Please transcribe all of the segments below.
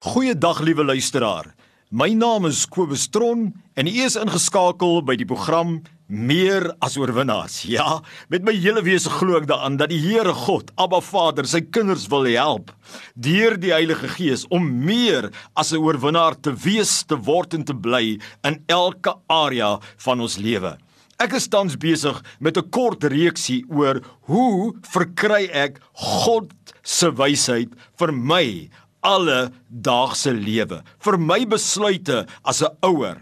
Goeiedag liewe luisteraar. My naam is Kobus Tron en u is ingeskakel by die program Meer as oorwinnaars. Ja, met my hele wese glo ek daaraan dat die Here God, Abba Vader, sy kinders wil help deur die Heilige Gees om meer as 'n oorwinnaar te wees, te word en te bly in elke area van ons lewe. Ek is tans besig met 'n kort reeksie oor hoe verkry ek God se wysheid vir my alledaagse lewe, vir my besluite as 'n ouer,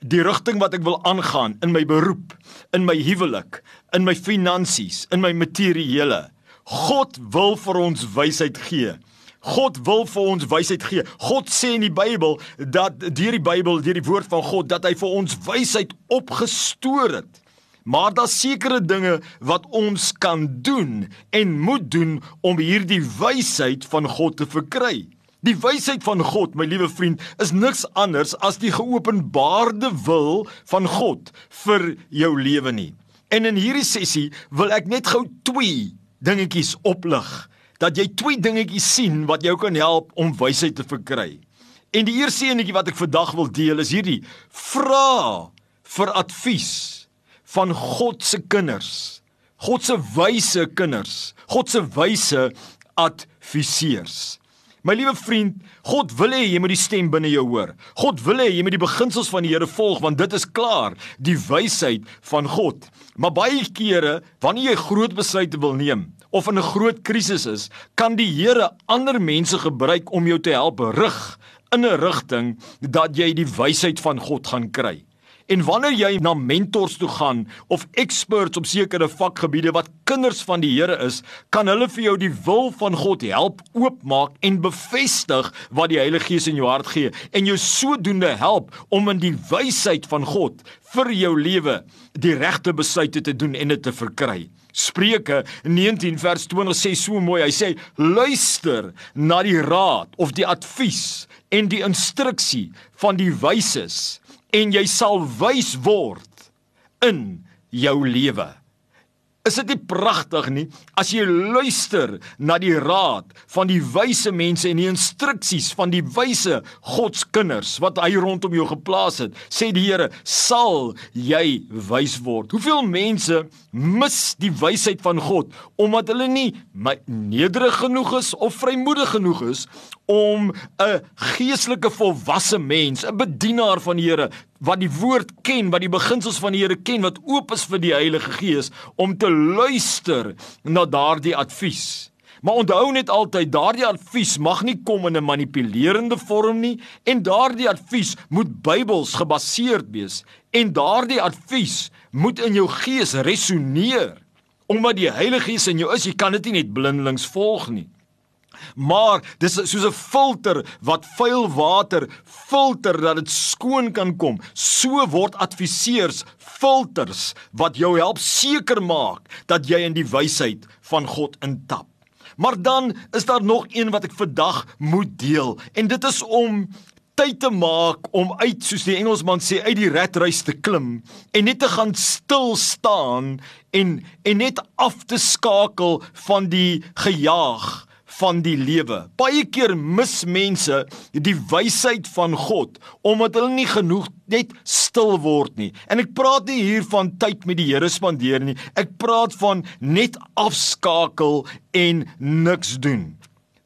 die rigting wat ek wil aangaan in my beroep, in my huwelik, in my finansies, in my materiële. God wil vir ons wysheid gee. God wil vir ons wysheid gee. God sê in die Bybel dat deur die Bybel, deur die woord van God, dat hy vir ons wysheid opgestoor het. Maar daar's sekere dinge wat ons kan doen en moet doen om hierdie wysheid van God te verkry. Die wysheid van God, my liewe vriend, is niks anders as die geopenbaarde wil van God vir jou lewe nie. En in hierdie sessie wil ek net gou twee dingetjies oplig dat jy twee dingetjies sien wat jou kan help om wysheid te verkry. En die eerste enetjie wat ek vandag wil deel is hierdie: vra vir advies van God se kinders. God se wyse kinders, God se wyse adviseurs. My liewe vriend, God wil hê jy moet die stem binne jou hoor. God wil hê jy moet die beginsels van die Here volg want dit is klaar, die wysheid van God. Maar baie kere, wanneer jy groot besluite wil neem of in 'n groot krisis is, kan die Here ander mense gebruik om jou te help rig in 'n rigting dat jy die wysheid van God gaan kry. En wanneer jy na mentors toe gaan of experts op sekere vakgebiede wat kinders van die Here is, kan hulle vir jou die wil van God help oopmaak en bevestig wat die Heilige Gees in jou hart gee en jou sodoende help om in die wysheid van God vir jou lewe die regte besluite te doen en dit te verkry. Spreuke 19 vers 20 sê so mooi. Hy sê: "Luister na die raad of die advies en die instruksie van die wyses." En jy sal wys word in jou lewe. Is dit nie pragtig nie as jy luister na die raad van die wyse mense en die instruksies van die wyse Godskinders wat hy rondom jou geplaas het sê die Here sal jy wys word hoeveel mense mis die wysheid van God omdat hulle nie nederig genoeg is of vrymoedig genoeg is om 'n geestelike volwasse mens 'n bedienaar van die Here wat die woord ken, wat die beginsels van die Here ken, wat oop is vir die Heilige Gees om te luister na daardie advies. Maar onthou net altyd, daardie advies mag nie kom in 'n manipulerende vorm nie en daardie advies moet Bybels gebaseerd wees en daardie advies moet in jou gees resoneer. Omdat die Heilige Gees in jou is, jy kan dit nie net blindelings volg nie maar dis soos 'n filter wat vuil water filter dat dit skoon kan kom. So word adviseurs filters wat jou help seker maak dat jy in die wysheid van God intap. Maar dan is daar nog een wat ek vandag moet deel en dit is om tyd te maak om uit soos die Engelsman sê uit die ratreis te klim en net te gaan stil staan en en net af te skakel van die gejaag van die lewe. Baie keer mis mense die wysheid van God omdat hulle nie genoeg net stil word nie. En ek praat nie hier van tyd met die Here spandeer nie. Ek praat van net afskakel en niks doen.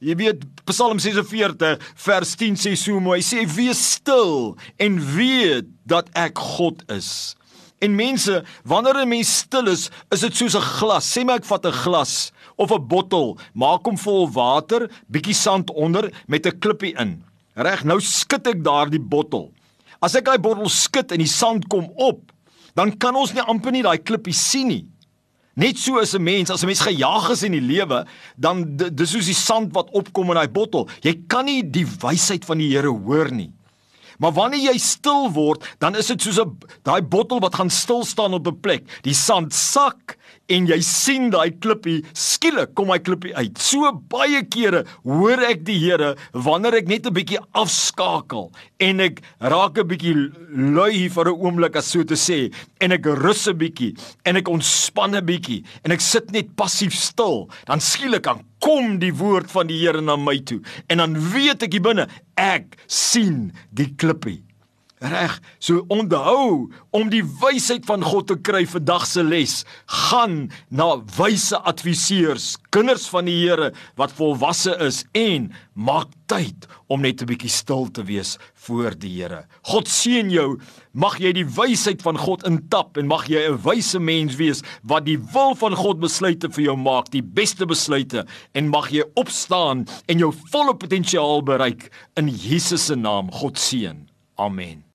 Jy weet Psalm 46 vers 10 sê so mooi. Hy sê wees stil en weet dat ek God is. En mense, wanneer 'n mens stil is, is dit soos 'n glas. Sê my ek vat 'n glas of 'n bottel, maak hom vol water, bietjie sand onder met 'n klippie in. Reg, nou skud ek daardie bottel. As ek daai bottel skud en die sand kom op, dan kan ons nie amper nie daai klippie sien nie. Net so is 'n mens, as 'n mens gejaag is in die lewe, dan dis soos die sand wat opkom in daai bottel. Jy kan nie die wysheid van die Here hoor nie. Maar wanneer jy stil word, dan is dit soos 'n daai bottel wat gaan stil staan op 'n plek. Die sand sak en jy sien daai klippie skielik kom hy klippie uit. So baie kere hoor ek die Here wanneer ek net 'n bietjie afskakel en ek raak 'n bietjie lui vir 'n oomblik as so te sê en ek rus 'n bietjie en ek ontspan 'n bietjie en ek sit net passief stil, dan skielik dan kom die woord van die Here na my toe en dan weet ek hier binne ek sien die klippie Reg, so onthou om die wysheid van God te kry vir dag se les, gaan na wyse adviseurs, kinders van die Here wat volwasse is en maak tyd om net 'n bietjie stil te wees voor die Here. God seën jou. Mag jy die wysheid van God intap en mag jy 'n wyse mens wees wat die wil van God besluite vir jou maak, die beste besluite en mag jy opstaan en jou volle potensiaal bereik in Jesus se naam. God seën. Amen.